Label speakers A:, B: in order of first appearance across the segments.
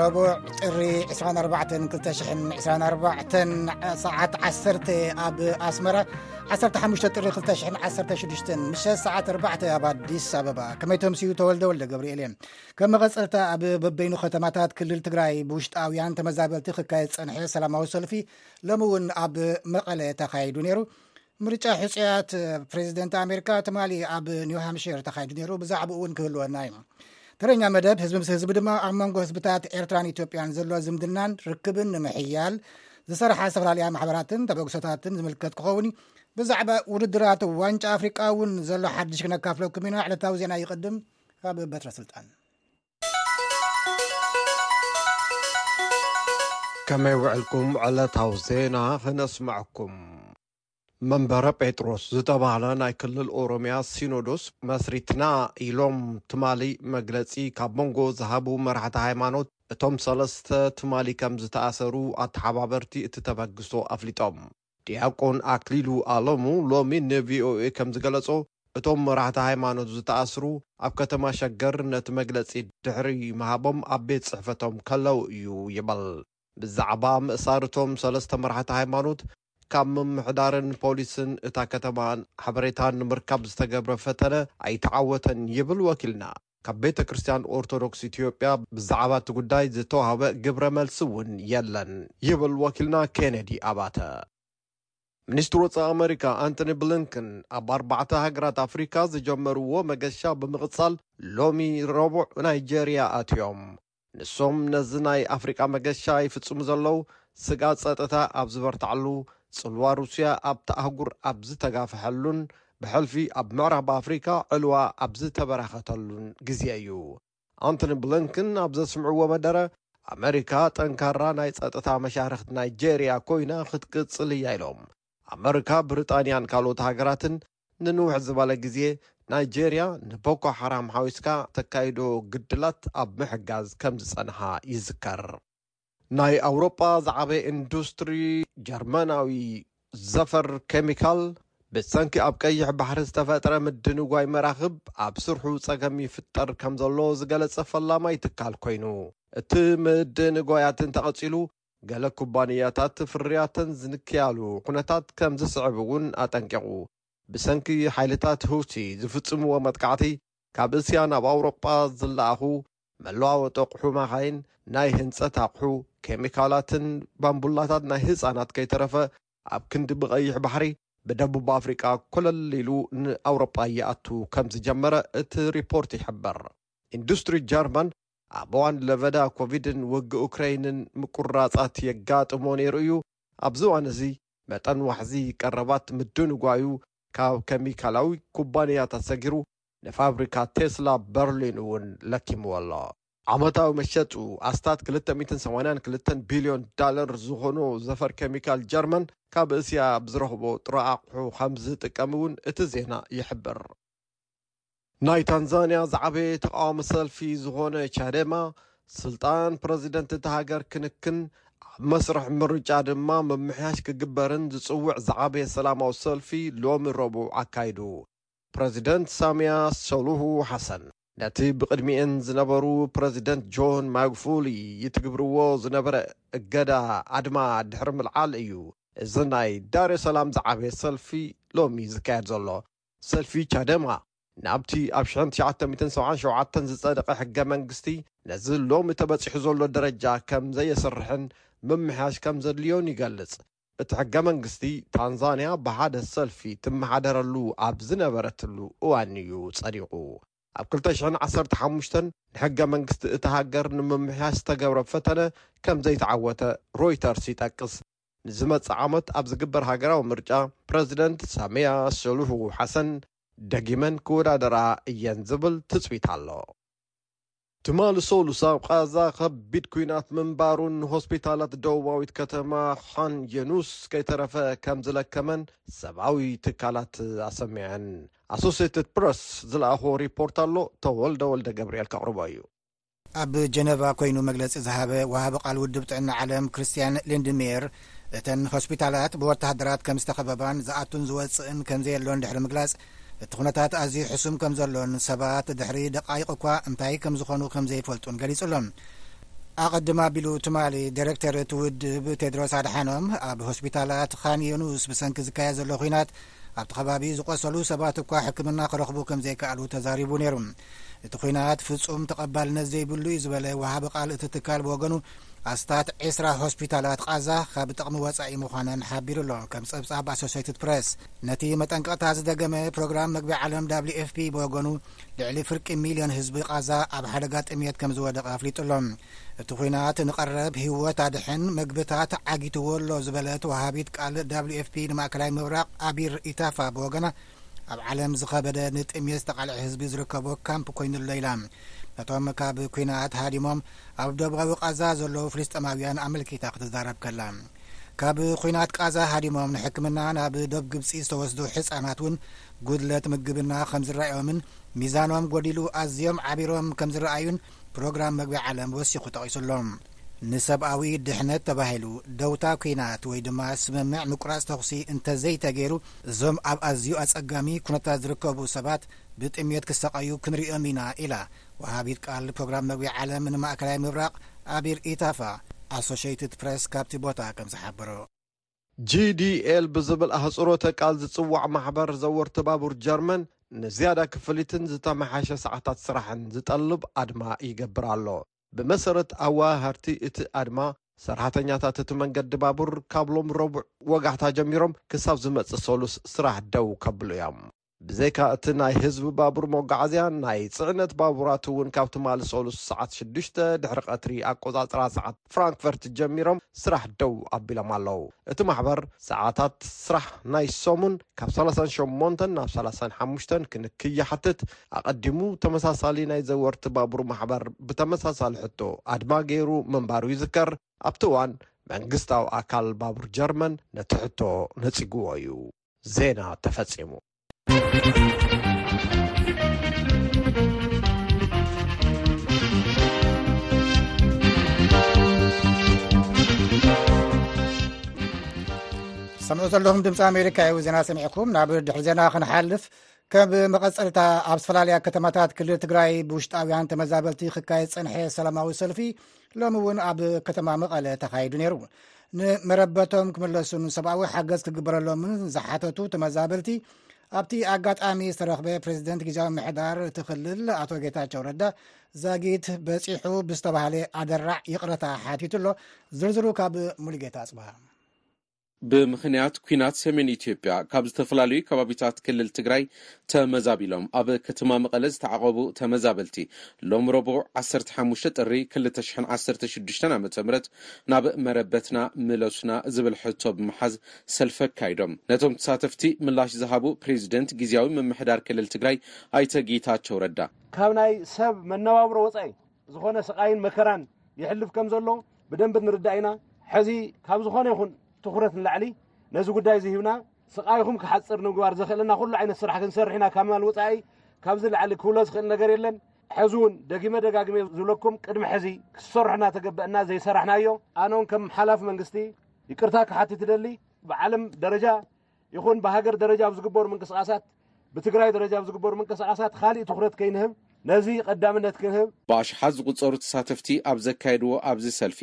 A: ረቡዕ ጥሪ 2424 ሰዓት 1 ኣብ ኣስመራ 15 ጥሪ 216 ምሸ ሰዓት 4 ኣብ ኣዲስ ኣበባ ከመይ ተምስኡ ተወልደ ወልደ ገብርኤል እየ ከም መቐፀልታ ኣብ በበይኑ ከተማታት ክልል ትግራይ ብውሽጣውያን ተመዛበልቲ ክካየድ ፀንሐ ሰላማዊ ሰልፊ ሎሚ እውን ኣብ መቐለ ተኻይዱ ነይሩ ምርጫ ሕፁያት ፕሬዚደንት ኣሜሪካ ትማሊ ኣብ ኒውሃምሽር ተኻይዱ ነይሩ ብዛዕባኡ እውን ክህልወና እዩ ተረኛ መደብ ህዝቢ ምስ ህዝቢ ድማ ኣብ መንጎ ህዝብታት ኤርትራን ኢትዮጵያን ዘሎ ዝምድናን ርክብን ንምሕያል ዝሰርሓ ዝተፈላለያ ማሕበራትን ተበግሶታትን ዝምልከት ክኸውን ብዛዕባ ውድድራት ዋንጫ ኣፍሪቃ እውን ዘሎ ሓድሽ ክነካፍለኩም ኢና ዕለታዊ ዜና ይቅድም ካብ በትረ ስልጣን
B: ከመይ ውዕልኩም ዕለታዊ ዜና ክነስመዐኩም። መንበረ ጴጥሮስ ዝተባህለ ናይ ክልል ኦሮምያ ሲኖዶስ መስሪትና ኢሎም ትማሊ መግለጺ ካብ መንጎ ዝሃቡ መራሕቲ ሃይማኖት እቶም ሰለስተ ትማሊ ከምዝተኣሰሩ ኣተሓባበርቲ እቲ ተበግሶ ኣፍሊጦም። ዲያቆን ኣክሊሉ ኣለሙ ሎሚ ንቪኦኤ ከምዝገለፆ እቶም መራሕቲ ሃይማኖት ዝተኣስሩ ኣብ ከተማ ሸገር ነቲ መግለፂ ድሕሪ ምሃቦም ኣብ ቤት ፅሕፈቶም ከለው እዩ ይበል። ብዛዕባ ምእሳር እቶም ሰለስተ መራሕቲ ሃይማኖት ካብ ምምሕዳርን ፖሊስን እታ ከተማ ሓበሬታ ንምርካብ ዝተገብረ ፈተነ ኣይተዓወተን ይብል ወኪልና። ካብ ቤተ ክርስቲያን ኦርቶዶክስ ኢትዮጵያ ብዛዕባ እቲ ጉዳይ ዝተውሃበ ግብረ መልሲ እውን የለን ይብል ወኪልና ኬነዲ ኣባተ። ሚኒስትር ወፃኢ ኣመሪካ ኣንቶኒ ብሊንከን ኣብ ኣርባዕተ ሃገራት ኣፍሪካ ዝጀመርዎ መገሻ ብምቕፃል ሎሚ ረቡዕ ናይጀርያ ኣትዮም። ንሶም ነዚ ናይ ኣፍሪቃ መገሻ ይፍጽሙ ዘለዉ ስግኣት ጸጥታ ኣብ ዝበርታዓሉ፣ ጽልዋ ሩስያ ኣብታ ኣህጉር ኣብ ዝተጋፍሐሉን ብሕልፊ ኣብ ምዕራብ ኣፍሪቃ ዕልዋ ኣብ ዝተበራኸተሉን ግዜ እዩ። ኣንቶኒ ብሊንክን ኣብ ዘስምዕዎ መደረ፣ ኣመሪካ ጠንካራ ናይ ጸጥታ መሻርኽት ናይጀርያ ኮይና ክትቅጽል እያ ኢሎም። ኣመሪካ፣ ብሪጣንያን ካልኦት ሃገራትን ንንውሕ ዝበለ ግዜ ናይጀርያ ንቦኮ ሓራም ሓዊስካ ተካይዶ ግድላት ኣብ ምሕጋዝ ከምዝጸንሓ ይዝከር። ናይ ኣውሮጳ ዝዓበየ ኢንዱስትሪ ጀርመናዊ ዘፈር ኬሚካል ብሰንኪ ኣብ ቀይሕ ባሕሪ ዝተፈጥረ ምድንጓይ መራኽብ ኣብ ስርሑ ጸገም ይፍጠር ከምዘሎ ዝገለጸ ፈላማይ ትካል ኮይኑ እቲ ምድንጓያት እንተቐጺሉ ገለ ኩባንያታት ፍርያተን ዝንክያሉ ኩነታት ከም ዝስዕብ እውን ኣጠንቂቑ። ብሰንኪ ሓይልታት ሁቲ ዝፍጽምዎ መጥቃዕቲ ካብ እስያ ናብ ኣውሮጳ ዝለኣኹ መለዋወጢ ኣቑሑ፣ ማካይን፣ ናይ ህንጸት ኣቑሑ፣ ኬሚካላትን ባምቡላታት ናይ ህጻናት ከይተረፈ ኣብ ክንዲ ብቀይሕ ባሕሪ ብደቡብ ኣፍሪቃ ኮለል ኢሉ ንኣውሮጳ ይኣቱ ከም ዝጀመረ እቲ ሪፖርት ይሕብር። ኢንዱስትሪ ጀርመን ኣብ እዋን ለበዳ ኮቪድን ውግእ ኡክረይንን ምቁርራጻት የጋጥሞ ነይሩ እዩ። ኣብዚ እዋን እዚ መጠን ዋሕዚ ቀረባት ምድንጓዩ ካብ ከሚካላዊ ኩባንያታት ሰጊሩ ንፋብሪካ ቴስላ በርሊን እውን ለኪምዎ ኣሎ። ዓመታዊ መሸጡ ኣስታት ክልተ ሚእትን ሰማንያን ክልተን ቢልዮን ዳለር ዝኾኖ ዘፈር ከሚካል ጀርመን ካብ እስያ ኣብ ዝረኽቦ ጥረ ኣቑሑ ከምዝጥቀም እውን እቲ ዜና ይሕብር። ናይ ታንዛንያ ዝዓበየ ተቓዋሚ ሰልፊ ዝኾነ ቻደማ፣ ስልጣን ፕረዚደንት እታ ሃገር ክንክን፣ ኣብ መስርሕ ምርጫ ድማ ምምሕያሽ ክግበርን ዝጽውዕ ዝዓበየ ሰላማዊ ሰልፊ ሎሚ ረቡዕ ኣካይዱ። ፕረዚደንት ሳሚያ ሰሉሁ ሓሰን፣ ነቲ ብቕድሚኤን ዝነበሩ ፕረዚደንት ጆን ማጉፉሊ ይትግብርዎ ዝነበረ እገዳ ኣድማ ድሕሪ ምልዓል እዩ እዚ ናይ ዳሬሰላም ዝዓበየ ሰልፊ ሎሚ ዝካየድ ዘሎ። ሰልፊ ቻደማ፣ ናብቲ ኣብ ሽሕን ትሽዓተ ሚእትን ሰብዓን ሸውዓተን ዝጸደቐ ሕገ-መንግስቲ፣ ነዚ ሎሚ ተበጺሑ ዘሎ ደረጃ ከም ዘየስርሕን ምምሕያሽ ከም ዘድልዮን ይገልጽ። እቲ ሕገ-መንግስቲ፣ ታንዛንያ ብሓደ ሰልፊ ትመሓደረሉ ኣብ ዝነበረትሉ እዋን'ዩ ጸዲቑ። ኣብ ክልተ ሽሕን ዓሰርተ ሓሙሽተን ንሕገ-መንግስቲ እታ ሃገር ንምምሕያሽ ዝተገብረ ፈተነ ከም ዘይተዓወተ ሮይተርስ ይጠቅስ። ንዝመጽእ ዓመት ኣብ ዝግበር ሃገራዊ ምርጫ ፕረዚደንት ሳሚያ ሱሉሁ ሓሰን ደጊመን ክወዳደራ እየን ዝብል ትጽቢት ኣሎ። ትማሊ ሰሉስ ኣብ ቓዛ ከቢድ ኲናት ምንባሩን ሆስፒታላት ደቡባዊት ከተማ ኻን የኑስ ከይተረፈ ከም ዝለከመን ሰብኣዊ ትካላት ኣሰሚዐን። ኣሶሴትድ ፕረስ ዝለኣኾ ሪፖርት ኣሎ፣ ተወልደ ወልደገብርኤል ከቕርቦ እዩ።
A: ኣብ ጀነቫ ኮይኑ መግለጺ ዝሃበ ወሃቢ ቃል ውድብ ጥዕና ዓለም ክርስትያን ሊንድሜየር እተን ሆስፒታላት ብወተሃደራት ከም ዝተኸበባን ዝኣቱን ዝወጽእን ከም ዘየሎን ድሕሪ ምግላጽ እቲ ኩነታት ኣዝዩ ሕሱም ከም ዘሎን ሰባት ድሕሪ ደቓይቕ እኳ እንታይ ከም ዝኾኑ ከም ዘይፈልጡን ገሊጹ ኣሎ። ኣቐድም ኣቢሉ ትማሊ ዲረክተር እቲ ውድብ ቴድሮስ ኣድሓኖም ኣብ ሆስፒታላት ኻን ዩኑስ ብሰንኪ ዝካየድ ዘሎ ኹናት ኣብቲ ከባቢ ዝቖሰሉ ሰባት እኳ ሕክምና ክረኽቡ ከም ዘይከኣሉ ተዛሪቡ ነይሩ። እቲ ኲናት ፍጹም ተቐባልነት ዘይብሉ እዩ ዝበለ ወሃቢ ቃል እቲ ትካል ብወገኑ ኣስታት ዕስራ ሆስፒታላት ቓዛ ካብ ጥቕሚ ወጻኢ ምዃነን ሓቢሩ ኣሎ። ከም ጸብጻብ ኣሶሴይትድ ፕረስ ነቲ መጠንቀቕታ ዝደገመ ፕሮግራም መግቢ ዓለም ዳብሊው ኤፍፒ ብወገኑ ልዕሊ ፍርቂ ሚልዮን ህዝቢ ቓዛ ኣብ ሓደጋ ጥምየት ከም ዝወደቐ ኣፍሊጡ ኣሎ። እቲ ኲናት ንቐረብ ህይወት ኣድሕን መግብታት ዓጊትዎ ኣሎ ዝበለት ወሃቢት ቃል ዳብሊው ኤፍ ፒ ንማእከላይ ምብራቕ ኣቢር ኢታፋ ብወገና ኣብ ዓለም ዝኸበደ ንጥሜት ዝተቓልዐ ህዝቢ ዝርከቦ ካምፕ ኮይኑ ኣሎ ኢላ ነቶም ካብ ኲናት ሃዲሞም ኣብ ደቡባዊ ቃዛ ዘለዉ ፍልስጠማውያን ኣመልኪታ ክትዛረብ ከላ ካብ ኲናት ቃዛ ሃዲሞም ንሕክምና ናብ ዶብ ግብፂ ዝተወስዱ ሕፃናት እውን ጉድለት ምግብና ከም ዝረኣዮምን ሚዛኖም ጎዲሉ ኣዝዮም ዓቢሮም ከም ዝረኣዩን ፕሮግራም መግቢ ዓለም ወሲኹ ጠቒሱ ኣሎ። ንሰብኣዊ ድሕነት ተባሂሉ ደውታ ኲናት ወይ ድማ ስምምዕ ምቁራጽ ተዅሲ እንተዘይተገይሩ እዞም ኣብ ኣዝዩ ኣጸጋሚ ኩነታት ዝርከቡ ሰባት ብጥምየት ክሳቐዩ ክንርእዮም ኢና ኢላ ወሃቢት ቃል ፕሮግራም መግቢ ዓለም ንማእከላይ ምብራቕ ኣቢር ኢታፋ ኣሶሸይትድ ፕረስ ካብቲ ቦታ ከም ዝሓበሮ።
B: GDL ብዝብል ኣህጽሮተ ቃል ዝጽዋዕ ማሕበር ዘወርቲ ባቡር ጀርመን፣ ንዝያዳ ክፍሊትን ዝተመሓየሸ ሰዓታት ስራሕን ዝጠልብ ኣድማ ይገብር ኣሎ። ብመሰረት ኣወሃሃድቲ እቲ ኣድማ፣ ሰራሕተኛታት እቲ መንገዲ ባቡር ካብ ሎም ረቡዕ ወጋሕታ ጀሚሮም ክሳብ ዝመጽእ ሰሉስ ስራሕ ደው ከብሉ እዮም። ብዘይካ እቲ ናይ ህዝቢ ባቡር መጓዓዝያ፣ ናይ ጽዕነት ባቡራት እውን ካብ ትማሊ ሰሉስ ሰዓት ሽዱሽተ ድሕሪ ቀትሪ ኣቆጻጽራ ሰዓት ፍራንክፈርት ጀሚሮም ስራሕ ደው ኣቢሎም ኣለዉ። እቲ ማሕበር፣ ሰዓታት ስራሕ ናይ ሰሙን ካብ ሰላሳን ሸሞንተን ናብ ሰላሳን ሓሙሽተን ክንክይ ይሓትት። ኣቐዲሙ ተመሳሳሊ ናይ ዘወርቲ ባቡር ማሕበር ብተመሳሳሊ ሕቶ ኣድማ ገይሩ ምንባሩ ይዝከር። ኣብቲ እዋን መንግስታዊ ኣካል ባቡር ጀርመን ነቲ ሕቶ ነጺግዎ እዩ። ዜና ተፈጺሙ።
A: ሰምዑ ዘለኹም ድምፂ ኣሜሪካ ዩ ዜና ሰሚዕኩም ናብ ድሕሪ ዜና ክንሓልፍ ከም መቐፀልታ ኣብ ዝተፈላለያ ከተማታት ክልል ትግራይ ብውሽጣውያን ተመዛበልቲ ክካየድ ፀንሐ ሰላማዊ ሰልፊ ሎሚ እውን ኣብ ከተማ መቐለ ተኻይዱ ነይሩ ንመረበቶም ክምለሱን ሰብኣዊ ሓገዝ ክግበረሎምን ዝሓተቱ ተመዛበልቲ ኣብቲ ኣጋጣሚ ዝተረኽበ ፕሬዚደንት ግዜያዊ ምሕዳር እቲ ክልል ኣቶ ጌታቸው ረዳ ዛጊት በፂሑ ብዝተባሃለ ኣደራዕ ይቕረታ ሓቲቱ ኣሎ ዝርዝሩ ካብ ሙሉጌታ ኣፅበሃ
C: ብምኽንያት ኲናት ሰሜን ኢትዮጵያ ካብ ዝተፈላለዩ ከባቢታት ክልል ትግራይ ተመዛቢሎም ኣብ ከተማ መቐለ ዝተዓቖቡ ተመዛበልቲ ሎሚ ረቡዕ ዓሰርተ ሓሙሽተ ጥሪ ክልተ ሽሕን ዓሰርተ ሽዱሽተን ዓ ም ናብ መረበትና ምለሱና ዝብል ሕቶ ብምሓዝ ሰልፊ ኣካይዶም። ነቶም ተሳተፍቲ ምላሽ ዝሃቡ ፕሬዚደንት ጊዜያዊ ምምሕዳር ክልል ትግራይ ኣይተ ጌታቸው ረዳ፣
D: ካብ ናይ ሰብ መነባብሮ ወፃኢ ዝኾነ ስቓይን መከራን የሕልፍ ከምዘሎ፣ ብደንቢ ንርዳእ ኢና። ሕዚ ካብ ዝኾነ ይኹን ትኹረት ንላዕሊ ነዚ ጉዳይ እዚ ሂብና ስቓይኹም ክሓፅር ንምግባር ዘኽእለና ኩሉ ዓይነት ስራሕ ክንሰርሕ ኢና ካብ ምባል ወፃኢ ካብዚ ላዕሊ ክብሎ ዝኽእል ነገር የለን። ሕዚ እውን ደጊመ ደጋግመ ዝብለኩም ቅድሚ ሕዚ ክሰርሑ እናተገበአና ዘይሰራሕናዮ ኣነ እውን ከም ሓላፊ መንግስቲ ይቅርታ ክሓትት ይደሊ ብዓለም ደረጃ ይኹን ብሃገር ደረጃ ኣብ ዝግበሩ ምንቅስቓሳት ብትግራይ ደረጃ ኣብ ዝግበሩ ምንቅስቓሳት ኻሊእ ትኹረት ከይንህብ ነዚ ቐዳምነት ክንህብ
C: ብኣሽሓት ዝቑጸሩ ተሳተፍቲ ኣብ ዘካየድዎ ኣብዚ ሰልፊ፣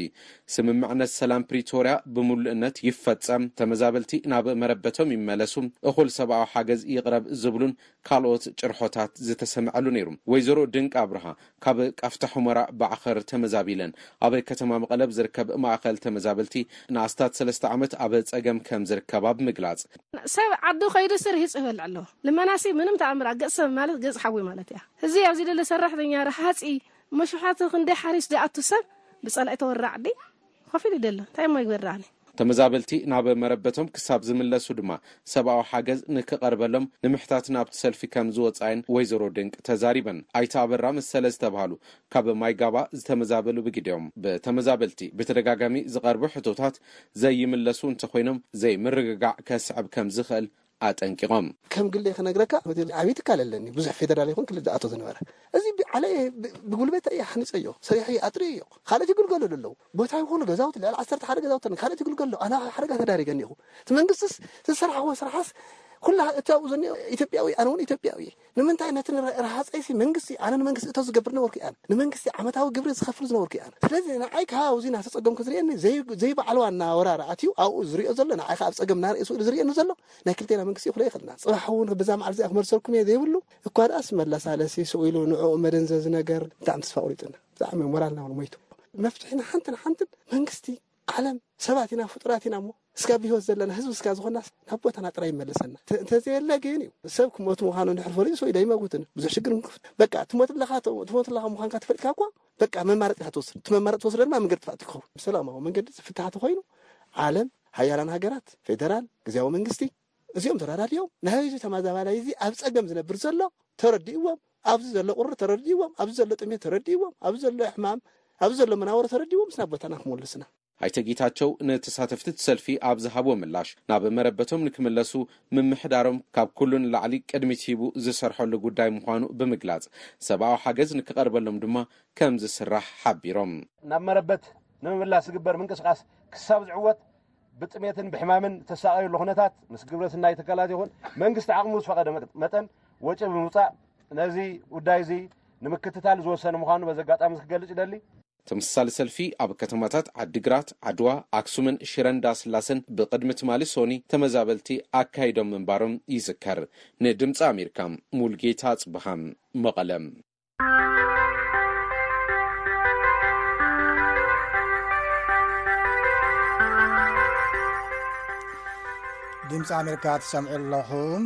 C: ስምምዕነት ሰላም ፕሪቶርያ ብምሉእነት ይፈጸም፣ ተመዛበልቲ ናብ መረበቶም ይመለሱ፣ እኹል ሰብኣዊ ሓገዝ ይቕረብ ዝብሉን ካልኦት ጭርሖታት ዝተሰምዐሉ ነይሩ። ወይዘሮ ድንቃ ኣብርሃ ካብ ቃፍታ ሑመራ ባዕኸር ተመዛቢለን ኣብ ከተማ መቐለ ብ ዝርከብ ማእኸል ተመዛበልቲ ንኣስታት ሰለስተ ዓመት ኣብ ፀገም ከም ዝርከባ ብምግላፅ።
E: ሰብ ዓዱ ከይዱ ስርሂፅ ይበልዕ ኣሎ ልመና ሲ ምንም ተኣምር ገፅ ሰብ ማለት ገፅ ሓዊ ማለት እያ ህዚ ኣብዚ ደሎ ሰራሕተኛ ረሃፂ መሽሓቲ ክንደይ ሓሪስ ደኣቱ ሰብ ብፀላኢ ተወራዕዲ ኸፊሉ ደሎ እንታይ እሞ ይግበር ዳኣኒ።
C: ተመዛበልቲ ናብ መረበቶም ክሳብ ዝምለሱ ድማ ሰብኣዊ ሓገዝ ንክቐርበሎም ንምሕታት ናብቲ ሰልፊ ከም ዝወፃ'የን ወይዘሮ ድንቅ ተዛሪበን። ኣይተ ኣበራ መሰለ ዝተብሃሉ ካብ ማይጋባ ዝተመዛበሉ ብግዲኦም ብተመዛበልቲ ብተደጋጋሚ ዝቐርቡ ሕቶታት ዘይምለሱ እንተኾይኖም ዘይምርግጋዕ ከስዕብ ከም ዝኽእል ኣጠንቂቖም።
F: ከም ግለይ ክነግረካ ሆቴል ዓብዪ ትካል ኣለኒ ብዙሕ ፌደራል ይኹን ክልል ዝኣቶ ዝነበረ እዚ ብዓለይ ብጉልበተይ እየ ሓኒፀዮ ሰሪሐ እየ ኣጥርየዮ ካልኦት ይግልገልሉ ኣለው ቦታ ይኹኑ ገዛውቲ ልዕሊ ዓሰርተ ሓደ ገዛውቲ ኣለኒ ካልኦት ይግልገሉ ኣለው ኣነ ኣብ ሓደጋ ተዳሪገ እኒኹ እቲ መንግስቲስ ዝሰራሕኹዎ ስራሕስ ኩላ እቲ ኣብኡ ዝኒኦ ኢትዮጵያዊ እየ ኣነ እውን ኢትዮጵያዊ እየ ንምንታይ ነቲ ንረ ረሃጸይሲ መንግስቲ ኣነ ንመንግስቲ እቶ ዝገብር ነበርኩ ኣን ንመንግስቲ ዓመታዊ ግብሪ ዝኸፍል ዝነበርኩ ኣን ስለዚ ንዓይ ከኣ ኣብዚ ናተጸገምኩ ዝርእየኒ ዘይ ዘይባዕልዋ እናወራረ ኣትዩ ኣብኡ ዝሪኦ ዘሎ ንዓይ ከኣ ኣብ ጸገም ናርእየ ስእሉ ዝርእየኒ ዘሎ ናይ ክልቴና መንግስቲ ይኹሎ ይኽልና ጽባሕ እውን በዛ መዓልቲ እዚኣ ክመልሰልኩም እየ ዘይብሉ እኳ ደኣስ መለሳለሲ ስኡ ኢሉ ንዕኡ መደንዘዚ ነገር ብጣዕሚ ተስፋ ቁሪጥና ብጣዕሚ ሞራልና እውን ሞይቱ መፍትሒ ንሓንትን ሓንትን መንግስቲ ዓለም ሰባት ኢና ፍጡራት ኢና እሞ እስካ ብሂወት ዘለና ህዝቢ እስካ ዝኮናስ ናብ ቦታና ጥራይ ይመለሰና እንተዘየለ ግን እዩ ሰብ ክሞት ምዃኑ እንድሕር ፈሊጡ ሰው ኣይመውትን ብዙሕ ሽግር እንክፍት በቃ ትሞትለካ ትሞትለካ ምዃንካ ተፈልጥካ እኳ በቃ መማረፂ ኢካ ትወስድ እቲ መማረፂ ትወስደ ድማ መንገዲ ጥፋእቲ ይኸውን ብሰላማዊ መንገዲ ዝፍታሕ ተኮይኑ ዓለም ሓያላን ሃገራት ፌደራል ግዜያዊ መንግስቲ እዚኦም ተራዳዲኦም ናይዚ ተማዛባላይ እዚ ኣብ ጸገም ዝነብር ዘሎ ተረዲእዎም ኣብዚ ዘሎ ቁሪ ተረዲእዎም ኣብዚ ዘሎ ጥሜት ተረዲእዎም ኣብዚ ዘሎ ሕማም ኣብዚ ዘሎ መናወሮ ተረዲእዎም ስናብ ቦታና ክመልሱና
C: ኣይተ ጌታቸው ንተሳተፍቲ እቲ ሰልፊ ኣብ ዝሃብዎ ምላሽ፣ ናብ መረበቶም ንክምለሱ ምምሕዳሮም ካብ ኩሉ ንላዕሊ ቅድሚት ሂቡ ዝሰርሐሉ ጉዳይ ምዃኑ ብምግላፅ፣ ሰብኣዊ ሓገዝ ንክቐርበሎም ድማ ከምዝስራሕ ሓቢሮም።
D: ናብ መረበት ንምምላስ ዝግበር ምንቅስቓስ ክሳብ ዝዕወት ብጥሜትን ብሕማምን ዝተሳቐዩሉ ኩነታት ምስ ግብረ ስናይ ትካላት ይኹን መንግስቲ ዓቕሙ ዝፈቐደ መጠን ወጪ ብምውፃእ ነዚ ጉዳይ እዚ ንምክትታል ዝወሰነ ምዃኑ በዚ ኣጋጣሚ እዚ ክገልጽ ይደሊ።
C: ተመሳሳሊ ሰልፊ ኣብ ከተማታት ዓዲግራት፣ ዓድዋ፣ ኣክሱምን ሽረ እንዳስላሰን ብቅድሚ ትማሊ ሶኒ ተመዛበልቲ ኣካይዶም ምንባሮም ይዝከር። ንድምጺ ኣሜሪካ ሙልጌታ ኣጽብሃ መቐለ።
A: ድምፂ ኣሜሪካ ትሰምዑ ኣለኹም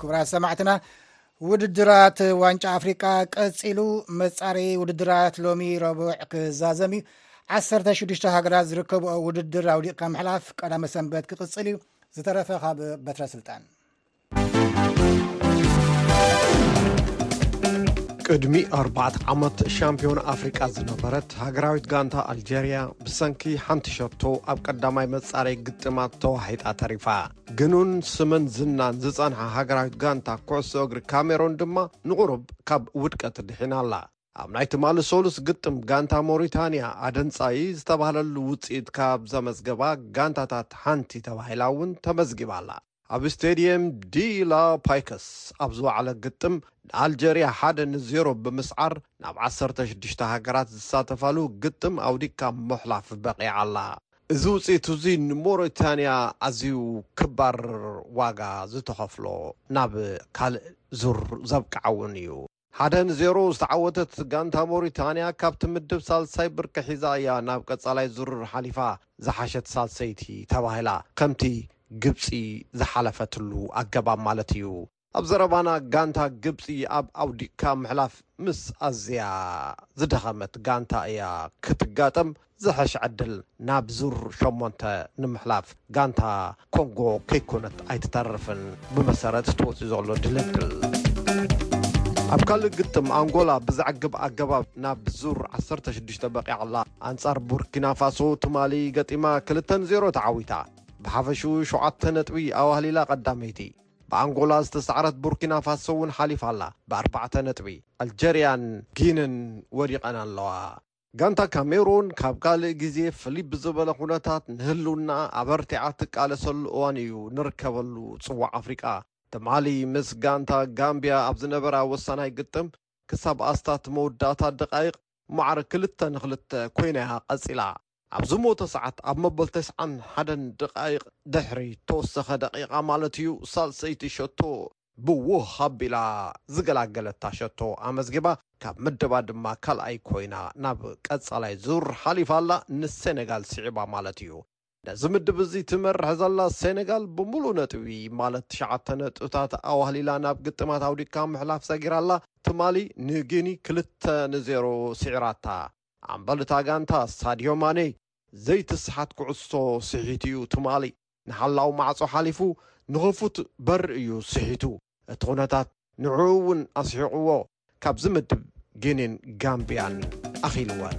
A: ክቡራት ሰማዕትና ውድድራት ዋንጫ ኣፍሪቃ ቀፂሉ መፃሪ ውድድራት ሎሚ ረቡዕ ክዛዘም እዩ 16ዱሽተ ሃገራት ዝርከብኦ ውድድር ኣውዲቕካ ምሕላፍ ቀዳመ ሰንበት ክቕፅል እዩ ዝተረፈ ካብ በትረ ስልጣን
B: ቅድሚ ኣርባዕተ ዓመት ሻምፒዮን ኣፍሪቃ ዝነበረት ሃገራዊት ጋንታ ኣልጀርያ ብሰንኪ ሓንቲ ሸቶ ኣብ ቀዳማይ መጻረይ ግጥማት ተዋሒጣ ተሪፋ ግኑን ስምን ዝናን ዝጸንሓ ሃገራዊት ጋንታ ኩዕሶ እግሪ ካሜሮን ድማ ንቑሩብ ካብ ውድቀት ድሒና ኣላ ኣብ ናይ ትማሊ ሰሉስ ግጥም ጋንታ ሞሪታንያ ኣደንጻይ ዝተባህለሉ ውጽኢት ካብ ዘመዝገባ ጋንታታት ሓንቲ ተባሂላ እውን ተመዝጊባ ኣላ ኣብ ስቴድየም ዲ ላ ፓይከስ ኣብ ዝወዓለ ግጥም ንኣልጀርያ ሓደ ን ዜሮ ብምስዓር ናብ ዓሰርተ ሽዱሽተ ሃገራት ዝሳተፋሉ ግጥም ኣውዲቕካ ምሕላፍ በቒዓ ኣላ። እዚ ውጽኢት'ዚ ንሞሪታንያ ኣዝዩ ክባር ዋጋ ዝተኸፍሎ ናብ ካልእ ዙር ዘብቅዓ'ውን እዩ። ሓደ ን ዜሮ ዝተዓወተት ጋንታ ሞሪታንያ ካብቲ ምድብ ሳልሳይ ብርኪ ሒዛ እያ ናብ ቀፃላይ ዙር ሓሊፋ ዝሓሸት ሳልሰይቲ ተባሂላ ከምቲ ግብፂ ዝሓለፈትሉ ኣገባብ ማለት እዩ። ኣብ ዘረባና ጋንታ ግብፂ ኣብ ኣውዲቅካ ምሕላፍ ምስ ኣዝያ ዝደኸመት ጋንታ እያ ክትጋጠም። ዝሐሸ ዕድል ናብ ዙር ሸሞንተ ንምሕላፍ ጋንታ ኮንጎ ከይኮነት ኣይትተርፍን ብመሰረት እቲ ወፂኡ ዘሎ ድልድል። ኣብ ካልእ ግጥም ኣንጎላ ብዘዕግብ ኣገባብ ናብ ዙር ዓሰርተ ሽዱሽተ በቒዓ ኣላ። ኣንፃር ቡርኪናፋሶ ትማሊ ገጢማ ክልተ ን ዜሮ ተዓዊታ ብሓፈሽኡ ሸውዓተ ነጥቢ ኣዋህሊላ ቀዳመይቲ። ብኣንጎላ ዝተሳዕረት ቡርኪናፋሶ እውን ሓሊፋ ኣላ ብኣርባዕተ ነጥቢ። ኣልጀርያን ጊንን ወዲቐን ኣለዋ። ጋንታ ካሜሩን ካብ ካልእ ግዜ ፍልይ ብዝበለ ኩነታት ንህልውናኣ ኣበርቲዓ ትቃለሰሉ እዋን እዩ ንርከበሉ። ፅዋዕ ኣፍሪቃ ትማሊ ምስ ጋንታ ጋምቢያ ኣብ ዝነበራ ወሳናይ ግጥም ክሳብ ኣስታት መወዳእታ ደቓይቕ ማዕረ ክልተ ን ክልተ ኮይና እያ ቀፂላ። ኣብ ዝሞተ ሰዓት ኣብ መበል ተስዓን ሓደን ደቓይቕ ድሕሪ ተወሰኸ ደቒቓ ማለት እዩ ሳልሰይቲ ሸቶ ብውህ ኣቢላ ዝገላገለታ ሸቶ ኣመዝጊባ ካብ ምድባ ድማ ካልኣይ ኮይና ናብ ቀፃላይ ዙር ሓሊፋ ኣላ፣ ንሴነጋል ስዒባ ማለት እዩ። ነዚ ምድብ እዚ ትመርሕ ዘላ ሴነጋል ብሙሉእ ነጥቢ ማለት ትሽዓተ ነጥብታት ኣዋህሊላ ናብ ግጥማት ኣውዲቕካ ምሕላፍ ሰጊራ ኣላ፣ ትማሊ ንጊኒ ክልተ ን ዜሮ ስዒራታ። ኣምበል እታ ጋንታ ሳድዮ ማኔ ዘይትስሓት ኩዕሶ ስሒቱ እዩ ትማሊ። ንሓላው ማዕጾ ሓሊፉ ንኽፉት በሪ እዩ ስሒቱ። እቲ ኩነታት ንዕኡ እውን ኣስሒቕዎ ካብዚ ምድብ ጊኒን ጋምቢያን ኣኺልወን።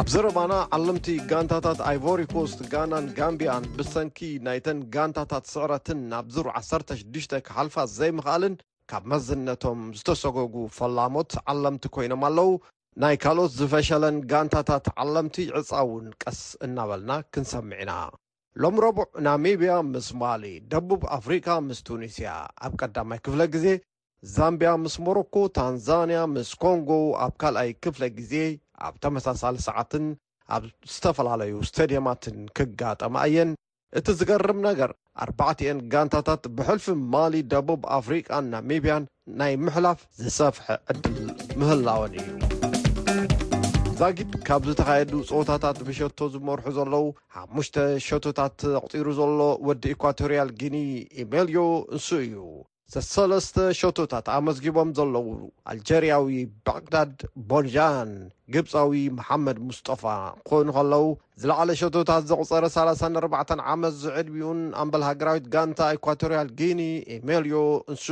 B: ኣብ ዘረባና ዓለምቲ ጋንታታት ኣይቮሪኮስት፣ ጋናን ጋምቢያን ብሰንኪ ናይተን ጋንታታት ስዕረትን ናብ ዙር ዓሰርተ ሽዱሽተ ክሓልፋ ዘይምኽኣልን ካብ መዝነቶም ዝተሰጎጉ ፈላሞት ዓለምቲ ኮይኖም ኣለዉ። ናይ ካልኦት ዝፈሸለን ጋንታታት ዓለምቲ ዕጻ እውን ቀስ እናበልና ክንሰምዕ ኢና። ሎሚ ረቡዕ ናሚብያ ምስ ማሊ፣ ደቡብ ኣፍሪቃ ምስ ቱኒስያ፣ ኣብ ቀዳማይ ክፍለ ግዜ ዛምብያ ምስ ሞሮኮ፣ ታንዛንያ ምስ ኮንጎ ኣብ ካልኣይ ክፍለ ግዜ ኣብ ተመሳሳሊ ሰዓትን ኣብ ዝተፈላለዩ ስተድየማትን ክጋጠማ እየን። እቲ ዝገርም ነገር ኣርባዕቲኤን ጋንታታት ብሕልፊ ማሊ፣ ደቡብ ኣፍሪቃን ናሚብያን ናይ ምሕላፍ ዝሰፍሐ ዕድል ምህላወን እዩ። ዛጊድ ካብ ዝተኻየዱ ፀወታታት ብሸቶ ዝመርሑ ዘለዉ ሓሙሽተ ሸቶታት ኣቑፂሩ ዘሎ ወዲ ኢኳቶርያል ጊኒ ኢሜልዮ ንሱ እዩ። ሰሰለስተ ሸቶታት ኣመዝጊቦም ዘለዉ ኣልጀርያዊ ባቕዳድ ቦንጃን ግብጻዊ መሓመድ ሙስጦፋ ክኾኑ ከለዉ፣ ዝለዓለ ሸቶታት ዘቑጸረ ሰላሳን ኣርባዕተን ዓመት ዝዕድሚኡን ኣምበል ሃገራዊት ጋንታ ኢኳቶርያል ጊኒ ኤሜልዮ እንሱ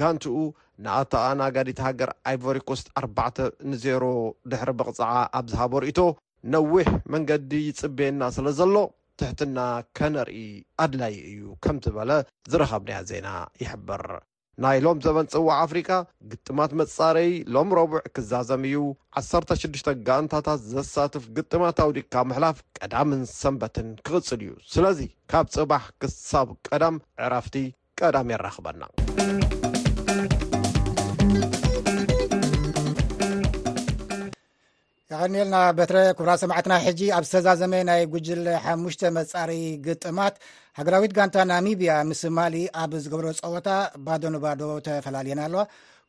B: ጋንትኡ ንኣተኣናጋዲት ሃገር ኣይቮሪኮስት ኣርባዕተ ን ዜሮ ድሕሪ ምቕጽዓ ኣብ ዝሃቦ ርእይቶ ነዊሕ መንገዲ ይጽበየና ስለዘሎ፣ ትሕትና ከነርኢ ኣድላዪ እዩ ከም ዝበለ ዝረኸብናዮ ዜና ይሕብር። ናይ ሎም ዘበን ፅዋዕ ኣፍሪቃ ግጥማት መፃረዪ ሎም ረቡዕ ክዛዘም እዩ። ዓሰርተ ሽዱሽተ ጋንታታት ዘሳትፍ ግጥማት ኣውዲቕካ ምሕላፍ ቀዳምን ሰንበትን ክቕፅል እዩ። ስለዚ ካብ ፅባሕ ክሳብ ቀዳም ዕረፍቲ፣ ቀዳም የራኽበና።
A: የቀኒልና በትረ ክብራት ሰማዕትና ሕጂ ኣብ ዝተዛዘመ ናይ ጉጅለ ሓሙሽተ መፃሪ ግጥማት ሃገራዊት ጋንታ ናሚብያ ምስ ማሊ ኣብ ዝገብሮ ፀወታ ባዶ ንባዶ ተፈላለየን ኣለዋ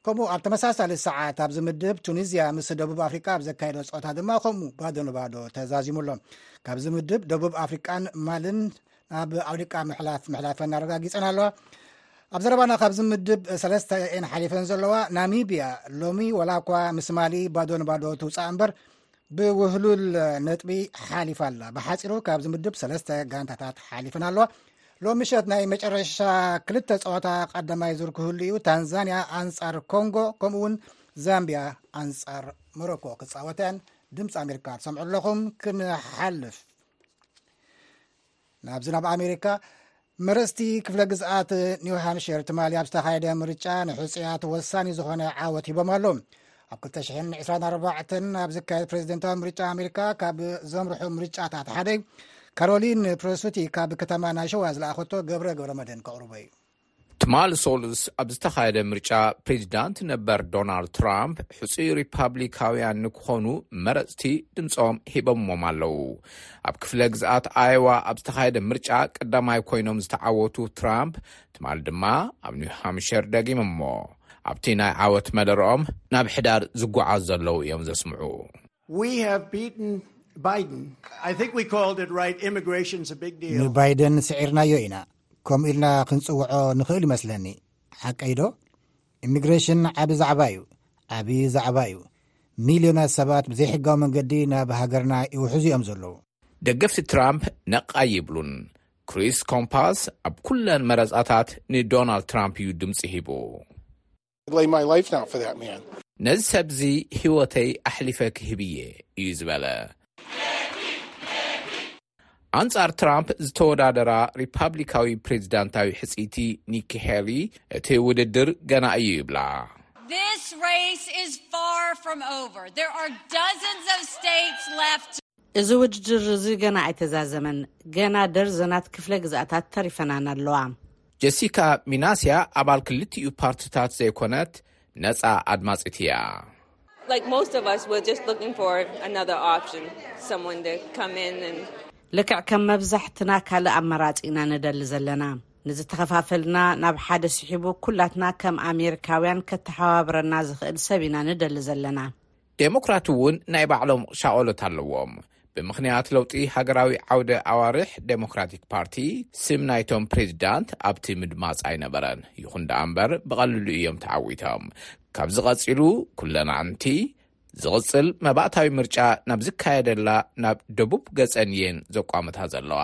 A: ከምኡ ኣብ ተመሳሳሊ ሰዓት ኣብ ዝምድብ ቱኒዝያ ምስ ደቡብ ኣፍሪቃ ኣብ ዘካየዶ ፀወታ ድማ ከምኡ ባዶ ንባዶ ተዛዚሙ ኣሎ ካብዚ ምድብ ደቡብ ኣፍሪቃን ማልን ናብ ኣውሊቃ ምሕላፍ ምሕላፈን ኣረጋጊፀን ኣለዋ ኣብ ዘረባና ካብዚ ምድብ ሰለስተ ኤን ሓሊፈን ዘለዋ ናሚብያ ሎሚ ወላ እኳ ምስ ማሊ ባዶ ንባዶ ትውፃእ እምበር ብውህሉል ነጥቢ ሓሊፋ ኣላ ብሓፂሩ ካብዚ ምድብ ሰለስተ ጋንታታት ሓሊፈን ኣለዋ ሎሚ ምሸት ናይ መጨረሻ ክልተ ፀወታ ቀዳማይ ዙር ክህሉ እዩ ታንዛንያ ኣንፃር ኮንጎ ከምኡ እውን ዛምብያ ኣንፃር ሞሮኮ ክፃወተን ድምፂ ኣሜሪካ ትሰምዑ ኣለኹም ክንሓልፍ ናብዚ ናብ ኣሜሪካ መረፅቲ ክፍለ ግዝኣት ኒው ሃምሽር ትማሊ ኣብ ዝተኻየደ ምርጫ ንሕፁያት ወሳኒ ዝኾነ ዓወት ሂቦም ኣሎ ኣብ 224 ኣብ ዝካየድ ፕሬዚደንታዊ ምርጫ ኣሜሪካ ካብ ዘምርሑ ምርጫታት ሓደ ካሮሊን ፕረሱቲ ካብ ከተማ ናሸዋ ዝለኣኸቶ ገብረ ገብረ መድን ከቕርቦ እዩ
G: ትማል ሶሉስ ኣብ ዝተኻየደ ምርጫ ፕሬዚዳንት ነበር ዶናልድ ትራምፕ ሕፁይ ሪፓብሊካውያን ንክኾኑ መረፅቲ ድምፆም ሂቦሞም ኣለው። ኣብ ክፍለ ግዝኣት ኣየዋ ኣብ ዝተኻየደ ምርጫ ቀዳማይ ኮይኖም ዝተዓወቱ ትራምፕ ትማል ድማ ኣብ ኒው ሃምሸር ደጊሞሞ ኣብቲ ናይ ዓወት መደረኦም ናብ ሕዳር ዝጓዓዝ ዘለው እዮም ዘስምዑ።
A: ንባይደን ስዒርናዮ ኢና ከምኡ ኢልና ክንጽውዖ ንኽእል ይመስለኒ ሓቀይዶ ኢሚግሬሽን ዓብ ዛዕባ እዩ ዓብዪ ዛዕባ እዩ ሚልዮናት ሰባት ብዘይሕጋዊ መንገዲ ናብ ሃገርና ይውሕዙ እዮም ዘለዉ
G: ደገፍቲ ትራምፕ ነቓ ይብሉን ክሪስ ኮምፓስ ኣብ ኩለን መረፃታት ንዶናልድ ትራምፕ እዩ ድምፂ ሂቡ ነዚ ሰብዚ ህይወተይ ኣሕሊፈ ክህብ እየ እዩ ዝበለ። ኣንጻር ትራምፕ ዝተወዳደራ ሪፓብሊካዊ ፕሬዚዳንታዊ ሕጽይቲ ኒኪ ሄሊ እቲ ውድድር ገና እዩ ይብላ።
H: እዚ ውድድር እዚ ገና ኣይተዛዘመን፣ ገና ደርዘናት ክፍለ ግዝኣታት ተሪፈናን ኣለዋ።
G: ጀሲካ ሚናስያ ኣባል ክልቲኡ ፓርትታት ዘይኮነት ነጻ ኣድማጺት እያ።
H: ልክዕ ከም መብዛሕትና ካልእ ኣመራጺ ኢና ንደሊ ዘለና። ንዝተኸፋፈልና ናብ ሓደ ስሒቡ ኩላትና ከም ኣሜሪካውያን ከተሓባብረና ዝኽእል ሰብ ኢና ንደሊ ዘለና።
G: ዴሞክራት እውን ናይ ባዕሎም ሻቐሎት ኣለዎም። ብምኽንያት ለውጢ ሃገራዊ ዓውደ ኣዋርሕ ዴሞክራቲክ ፓርቲ፣ ስም ናይቶም ፕሬዚዳንት ኣብቲ ምድማፅ ኣይነበረን። ይኹን ደኣ እምበር ብቐልሉ እዮም ተዓዊቶም። ካብዚ ቀፂሉ ኩለና ንቲ ዝቕፅል መባእታዊ ምርጫ ናብ ዝካየደላ ናብ ደቡብ ገፀን እየን ዘቋምታ ዘለዋ።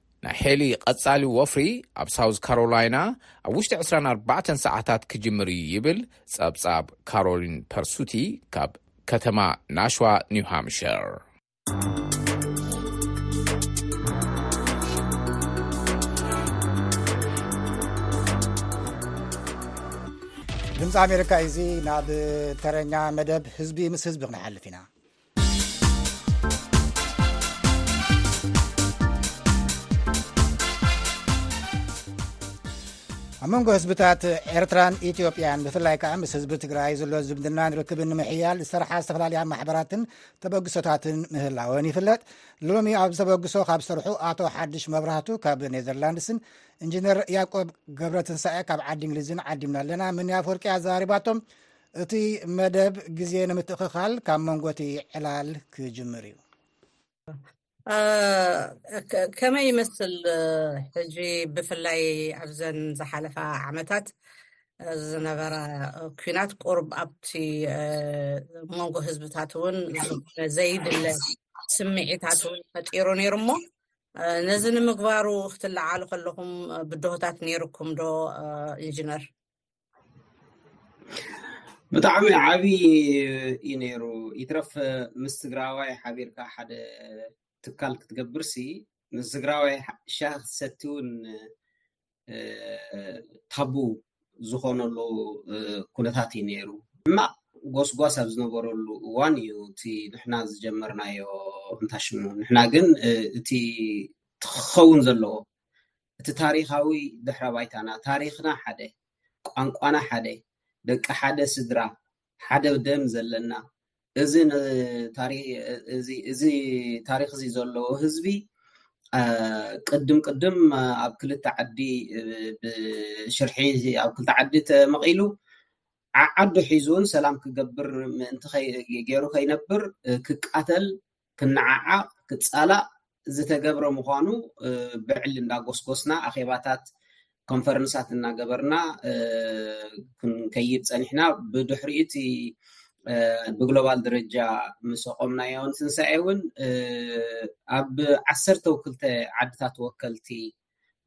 G: ናይ ሄሊ ቐጻሊ ወፍሪ ኣብ ሳውዝ ካሮላይና ኣብ ውሽጢ ዕስራን ኣርባዕተን ሰዓታት ክጅምር እዩ ይብል ጸብጻብ ካሮሊን ፐርሱቲ ካብ ከተማ ናሽዋ ኒው ሃምሸር።
A: ድምፂ ኣሜሪካ እዚ ናብ ተረኛ መደብ ህዝቢ ምስ ህዝቢ ክንሓልፍ ኢና። ኣብ መንጎ ህዝብታት ኤርትራን ኢትዮጵያን ብፍላይ ከዓ ምስ ህዝቢ ትግራይ ዘሎ ዝምድናን ርክብን ንምሕያል ዝሰርሓ ዝተፈላለያ ማሕበራትን ተበግሶታትን ምህላወን ይፍለጥ ሎሚ ኣብ ዝተበግሶ ካብ ዝሰርሑ ኣቶ ሓድሽ መብራህቱ ካብ ኔዘርላንድስን እንጂነር ያቆብ ገብረ ትንሳኤ ካብ ዓዲ እንግሊዝን ዓዲምና ኣለና ምንያፍ ወርቂ ኣዘራሪባቶም እቲ መደብ ግዜ ንምትእኽኻል ካብ መንጎቲ ዕላል ክጅምር እዩ።
H: ከመይ ይመስል ሕጂ ብፍላይ ኣብዘን ዝሓለፋ ዓመታት ዝነበረ ኩናት ቁርብ ኣብቲ መንጎ ህዝብታት እውን ዝኾነ ዘይድለ ስምዒታት እውን ፈጢሩ ነይሩ እሞ ነዚ ንምግባሩ ክትለዓሉ ከለኹም ብድሆታት ነይሩኩም ዶ ኢንጂነር?
I: ብጣዕሚ ዓብዪ እዩ ነይሩ ይትረፍ ምስ ትግራዋይ ሓቢርካ ሓደ ትካል ክትገብር ሲ ምስ ትግራዋይ ሻሂ ክትሰቲ እውን ታቡ ዝኾነሉ ኩነታት እዩ ነይሩ ሕማቕ ጎስጓስ ኣብ ዝነበረሉ እዋን እዩ እቲ ንሕና ዝጀመርናዮ እንታሽሙ ንሕና ግን እቲ ክኸውን ዘለዎ እቲ ታሪኻዊ ድሕረ ባይታና ታሪኽና ሓደ ቋንቋና ሓደ ደቂ ሓደ ስድራ ሓደ ደም ዘለና እዚ ታሪክ እዚ ዘለዎ ህዝቢ ቅድም ቅድም ኣብ ክልተ ዓዲ ብሽርሒ ኣብ ክልተ ዓዲ ተመቒሉ ዓዓዱ ሒዙን ሰላም ክገብር ምእንቲ ገይሩ ከይነብር ክቃተል ክነዓዓቕ፣ ክጻላእ ዝተገብረ ምዃኑ ብዕሊ እንዳጎስጎስና ኣኼባታት ኮንፈረንሳት እናገበርና ክንከይድ ፀኒሕና ብድሕሪኡ እቲ ብግሎባል ደረጃ ምስ ኣቆምናዮ ንትንሳኤ እውን ኣብ ዓሰርተው ክልተ ዓድታት ወከልቲ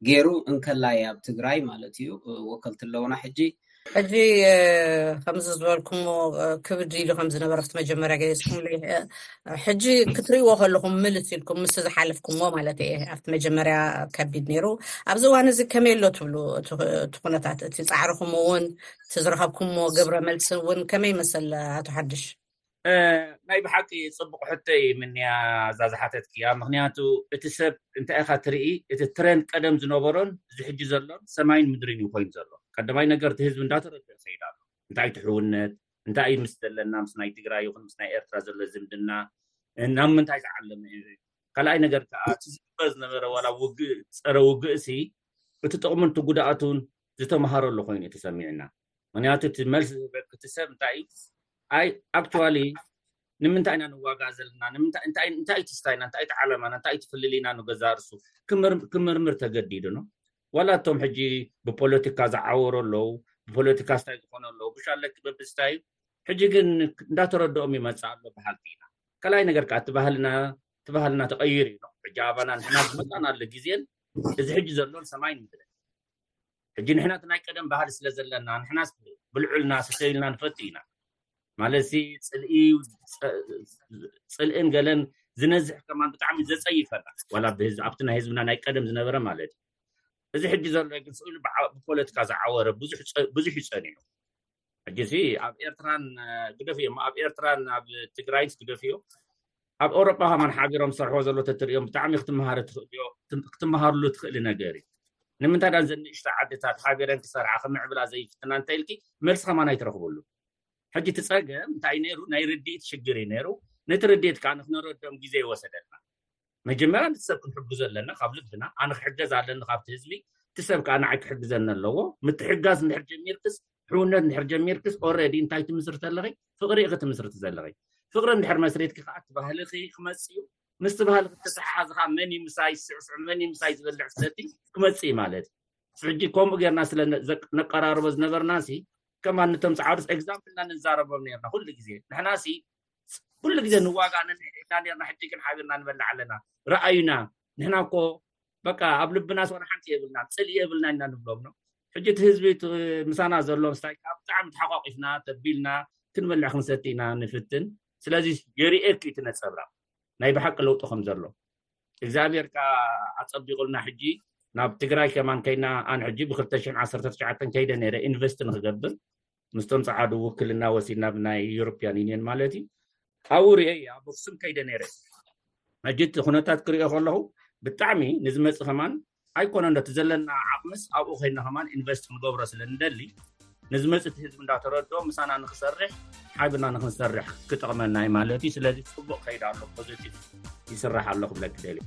I: ጌሩ እንከላይ ኣብ ትግራይ ማለት እዩ ወከልቲ ኣለውና ሕጂ
H: ሕጂ ከምዚ ዝበልኩሞ ክብድ ኢሉ ከም ዝነበረ ክቲ መጀመርያ ገለፅኩም ሕጂ ክትሪእዎ ከለኹም ምልስ ኢልኩም ምስ ዝሓለፍኩምዎ ማለት እየ ኣብቲ መጀመርያ ከቢድ ነይሩ ኣብዚ እዋን እዚ ከመይ ኣሎ ትብሉ እቲ ኩነታት እቲ ፃዕርኹም እውን እቲ ዝረኸብኩምዎ ግብረ መልሲ እውን ከመይ መሰል ኣቶ ሓድሽ
J: ናይ ብሓቂ ፅቡቅ ሕቶ እዩ ምንያ እዛ ዝሓተትክያ ምክንያቱ እቲ ሰብ እንታይ ኢካ ትርኢ እቲ ትረንድ ቀደም ዝነበሮን እዚ ሕጂ ዘሎን ሰማይን ምድርን እዩ ኮይኑ ዘሎ ቀዳማይ ነገር እቲ ህዝቢ እንዳተረድኦ ይከይድ ኣሎ እንታይ እቲ ሕውነት እንታይ እዩ ምስ ዘለና ምስ ናይ ትግራይ ይኹን ምስ ናይ ኤርትራ ዘሎ ዝምድና ናብ ምንታይ ዝዓለመ እዩ ካልኣይ ነገር ከዓ እቲ ዝግበር ዝነበረ ዋላ ውግእ ፀረ ውግእ ሲ እቲ ጥቕሙን እቲ ጉድኣቱን ዝተምሃረሉ ኮይኑ እዩ ተሰሚዕና ምክንያቱ እቲ መልሲ ዝህበክቲ ሰብ እንታይ እዩ ኣይ ኣክቸዋሊ ንምንታይ ኢና ንዋጋ ዘለና ንምንታይ እንታይ ትስታይና እንታይ እቲ ዓለማና እንታይ ትፍልልኢና ንገዛርሱ ክምርምር ተገዲዱ ኖ ዋላ እቶም ሕጂ ብፖለቲካ ዝዓወሩ ኣለው ብፖለቲካ ስታይ ዝኮኑ ኣለው ብሻለኪ በብስታይ እዩ ሕጂ ግን እንዳተረድኦም ይመፅ ኣሎ ባህልቲ ኢና ከላይ ነገር ከዓ እቲባህልና እቲ ባህልና ተቀይር እዩ ሕጂ ኣባና ንሕና ዝመፃናሉ ግዜን እዚ ሕጂ ዘሎን ሰማይ ንምድረ ሕጂ ንሕና እቲ ናይ ቀደም ባህሊ ስለ ዘለና ንሕና ብልዑ ልና ሰሰዩ ልና ንፈቱ ኢና ማለት ፅልኢ ፅልእን ገለን ዝነዝሕ ከማን ብጣዕሚ ዘፀይፈና ዋላ ኣብቲ ናይ ህዝብና ናይ ቀደም ዝነበረ ማለት እዩ እዚ ሕጂ ዘሎ ግን ስእሉ ብፖለትካ ዝዓወረ ብዙሕ ይፀኒዑ ሕጂሲ ኣብ ኤርትራን ግደፍ እዮም ኣብ ኤርትራን ኣብ ትግራይንስ ግደፍ እዮም ኣብ ኣውሮጳ ከማን ሓቢሮም ዝሰርሕዎ ዘሎ ተትሪኦም ብጣዕሚ ክትመሃር ትኽእልዮ ክትመሃርሉ ትኽእሊ ነገር እዩ ንምንታይ ዳን ዘንእሽተ ዓድታት ሓቢረን ክሰርዓ ክምዕብላ ዘይፍትና እንታይ ኢልኪ መልሲ ከማን ኣይትረኽብሉ ሕጂ እቲ ፀገም እንታይ ነይሩ ናይ ርድኢት ሽግር እዩ ነይሩ ነቲ ርድኢት ከዓ ንክነረዶም ግዜ ይወሰደልና መጀመርያ ነቲ ሰብ ክንሕግዞ ኣለና ካብ ልብና ኣነ ክሕገዝ ኣለኒ ካብቲ ህዝቢ እቲ ሰብ ከዓ ንዓይ ክሕግዘኒ ኣለዎ ምትሕጋዝ እንድሕር ጀሚርክስ ሕውነት እንድሕር ጀሚርክስ ኦረዲ እንታይ ትምስርቲ ኣለኺ ፍቅሪ ኢኺ ትምስርቲ ዘለኺ ፍቅሪ እንድሕር መስሪትኪ ከዓ እቲ ባህልኺ ክመፅእ እዩ ምስቲ ባህሊ ክተሰሓሓዚ ከዓ መን እዩ ምሳይ ስዕስዕ መን እዩ ምሳይ ዝበልዕ ስለቲ ክመፅእ እዩ ማለት እዩ ሕጂ ከምኡ ጌርና ስለ ነቀራርቦ ዝነበርና ሲ ከማ ነቶም ፃዓዱስ ኤግዛምፕልና ንዛረቦም ነርና ኩሉ ግዜ ንሕና ሲ ኩሉ ግዜ ንዋጋእ እና ርና ሕጂ ግን ሓቢርና ንበላዕ ኣለና ረኣዩና ንሕና እኮ በቃ ኣብ ልብና ስዋን ሓንቲ የብልና ፅልኢ የብልና ኢና ንብሎም ኖ ሕጂ እቲ ህዝቢ ምሳና ዘሎ ስታይ ብ ብጣዕሚ ተሓቋቂፍና ተቢልና ክንበልዕ ክንሰቲ ኢና ንፍትን ስለዚ የርኤኪ ትነፀብራ ናይ ብሓቂ ለውጡ ከም ዘሎ እግዚኣብሔር ካ ኣፀቢቁልና ሕጂ ናብ ትግራይ ከማን ከይና ኣን ሕጂ ብ2ተ0ዓሰ ትሸ ከይደ ነረ ኢንቨስት ንክገብር ምስቶም ፀዓዱ ውክልና ወሲድና ብናይ ዩሮፕያን ዩኒየን ማለት እዩ ካብኡ ርኤ ኣብ ኣክሱም ከይደ ነይረ ሕጂ እቲ ኩነታት ክሪኦ ከለኹ ብጣዕሚ ንዝመፅ ከማን ኣይኮነ ዶ እቲ ዘለና ዓቕምስ ኣብኡ ኮይና ከማን ኢንቨስት ክንገብሮ ስለ ንደሊ ንዝመፅ እቲ ህዝቢ እንዳተረዶ ምሳና ንክሰርሕ ሓቢርና ንክንሰርሕ ክጠቕመና እዩ ማለት እዩ ስለዚ ፅቡቅ ከይዳ ኣሎ ፖዘቲቭ ይስራሕ ኣሎ ክብለኪ ደልየ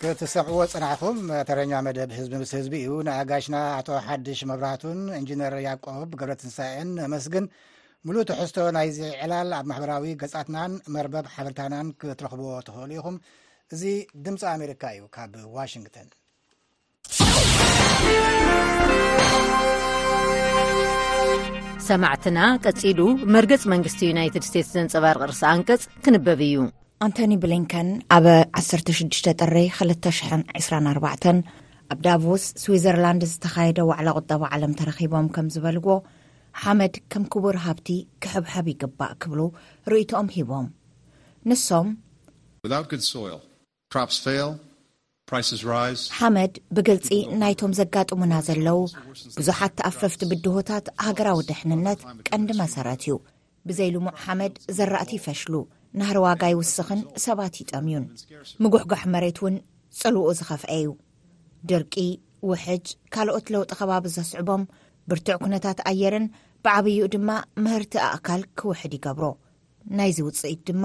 A: ክትሰምዕዎ ፅናሕኹም ተረኛ መደብ ህዝቢ ምስ ህዝቢ እዩ ንኣጋሽና ኣቶ ሓድሽ መብራህቱን እንጂነር ያቆብ ገብረትንሳኤን ነመስግን ሙሉእ ትሕዝቶ ናይዚ ዕላል ኣብ ማሕበራዊ ገፃትናን መርበብ ሓበርታናን ክትረኽብዎ ትኽእሉ ኢኹም እዚ ድምፂ ኣሜሪካ እዩ ካብ ዋሽንግተን
K: ሰማዕትና ቀጺሉ መርገጽ መንግስቲ ዩናይትድ ስቴትስ ዘንጸባርቂ ርስ ኣንቀጽ ክንበብ እዩ
L: ኣንቶኒ ብሊንከን ኣብ 16 ጥሪ 224 ኣብ ዳቮስ ስዊዘርላንድ ዝተኻየደ ዋዕላ ቁጠባ ዓለም ተረኺቦም ከም ዝበልዎ ሓመድ ከም ክቡር ሃብቲ ክሕብሐብ ይግባእ ክብሉ ርእይቶኦም ሂቦም ንሶም Crops fail, prices rise. ሓመድ ብግልፂ ናይቶም ዘጋጥሙና ዘለዉ ብዙሓት ተኣፈፍቲ ብድሆታት ሃገራዊ ድሕንነት ቀንዲ መሰረት እዩ። ብዘይ ልሙዕ ሓመድ ዘራእቲ ይፈሽሉ፣ ናህሪ ዋጋ ይውስኽን ሰባት ይጠምዩን። ምጉሕጓሕ መሬት እውን ፅልውኡ ዝኸፍኤ እዩ። ድርቂ፣ ውሕጅ፣ ካልኦት ለውጢ ከባቢ ዘስዕቦም ብርቱዕ ኩነታት ኣየርን ብዓብይኡ ድማ ምህርቲ ኣእካል ክውሕድ ይገብሮ። ናይዚ ውፅኢት ድማ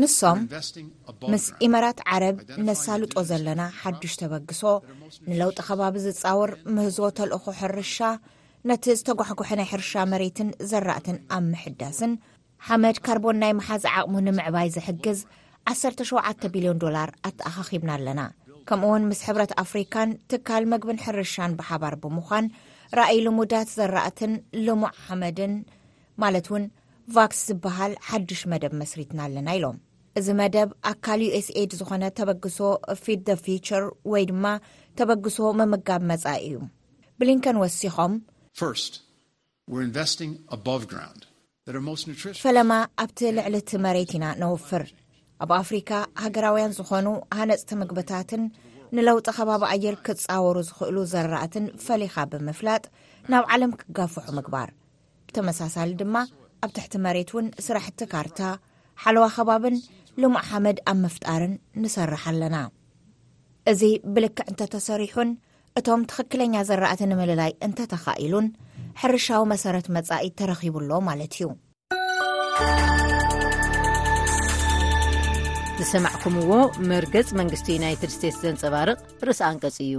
L: ንሶም ምስ ኢመራት ዓረብ ነሳልጦ ዘለና ሓዱሽ ተበግሶ ንለውጢ ኸባቢ ዝፃወር ምህዞ ተልእኾ ሕርሻ ነቲ ዝተጓሕጉሐ ናይ ሕርሻ መሬትን ዘራእትን ኣብ ምሕዳስን ሓመድ ካርቦን ናይ መሓዝ ዓቕሙ ንምዕባይ ዝሕግዝ 17 ቢልዮን ዶላር ኣተኣኻኺብና ኣለና ከምኡ ውን ምስ ሕብረት ኣፍሪካን ትካል መግብን ሕርሻን ብሓባር ብምዃን ራእይ ልሙዳት ዘራእትን ልሙዕ ሓመድን ማለት እውን ቫክስ ዝበሃል ሓድሽ መደብ መስሪትና ኣለና ኢሎም እዚ መደብ ኣካል ዩስኤድ ዝኾነ ተበግሶ ፊት ደ ፊቸር ወይ ድማ ተበግሶ ምምጋብ መፃኢ እዩ ብሊንከን ወሲኾም ፈለማ ኣብቲ ልዕሊ እቲ መሬት ኢና ነውፍር ኣብ ኣፍሪካ ሃገራውያን ዝኾኑ ሃነፅቲ ምግብታትን ንለውጢ ከባቢ ኣየር ክፃወሩ ዝኽእሉ ዘራእትን ፈሊኻ ብምፍላጥ ናብ ዓለም ክጋፍሑ ምግባር ብተመሳሳሊ ድማ ኣብ ትሕቲ መሬት እውን ስራሕቲ ካርታ ሓለዋ ከባብን ልሙዕ ሓመድ ኣብ ምፍጣርን ንሰርሕ ኣለና እዚ ብልክዕ እንተተሰሪሑን እቶም ትኽክለኛ ዘራእቲ ንምልላይ እንተተኻኢሉን ሕርሻዊ መሰረት መፃኢ ተረኺቡሎ ማለት እዩ
K: ዝሰማዕኩምዎ መርገፅ መንግስቲ ዩናይትድ ስቴትስ ዘንፀባርቕ ርእሲ ኣንቀፂ እዩ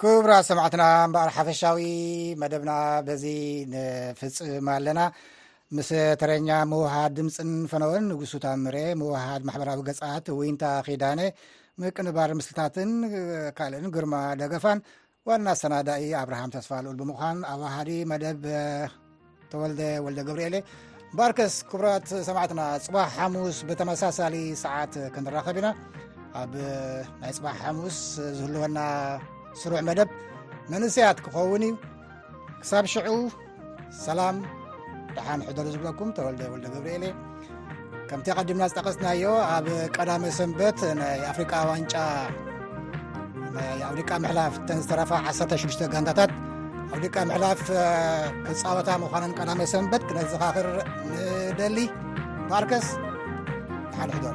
A: ክብራ ሰማዕትና እምበኣር ሓፈሻዊ መደብና በዚ ንፍፅም ኣለና ምስ ተረኛ ምውሃድ ድምፅን ፈነወን ንጉሱ ታምረ ምውሃድ ማሕበራዊ ገፃት ውይንታ ኪዳነ ምቅንባር ምስልታትን ካልእን ግርማ ደገፋን ዋና ኣሰናዳኢ ኣብርሃም ተስፋ ልኡል ብምዃን ኣዋሃዲ መደብ ተወልደ ወልደ ገብርኤለ ባርከስ ክብራት ሰማዕትና ፅባሕ ሓሙስ ብተመሳሳሊ ሰዓት ክንራኸብ ኢና ኣብ ናይ ፅባሕ ሓሙስ ዝህልወና ስሩዕ መደብ መንእሰያት ክኸውን እዩ ክሳብ ሽዑ ሰላም ደሓን ሕደሩ ዝብለኩም ተወልደ ወልደ ገብርኤለ ከምቲ ቀዲምና ዝጠቀስናዮ ኣብ ቀዳመ ሰንበት ናይ ኣፍሪቃ ዋንጫ ናይ ኣፍሪቃ ምሕላፍ ተን ዝተረፋ 16 ጋንታታት ኣፍሪቃ ምሕላፍ ክፃወታ ምዃነን ቀዳመ ሰንበት ክነዘኻኽር ንደሊ ማርከስ ሓድሕዶ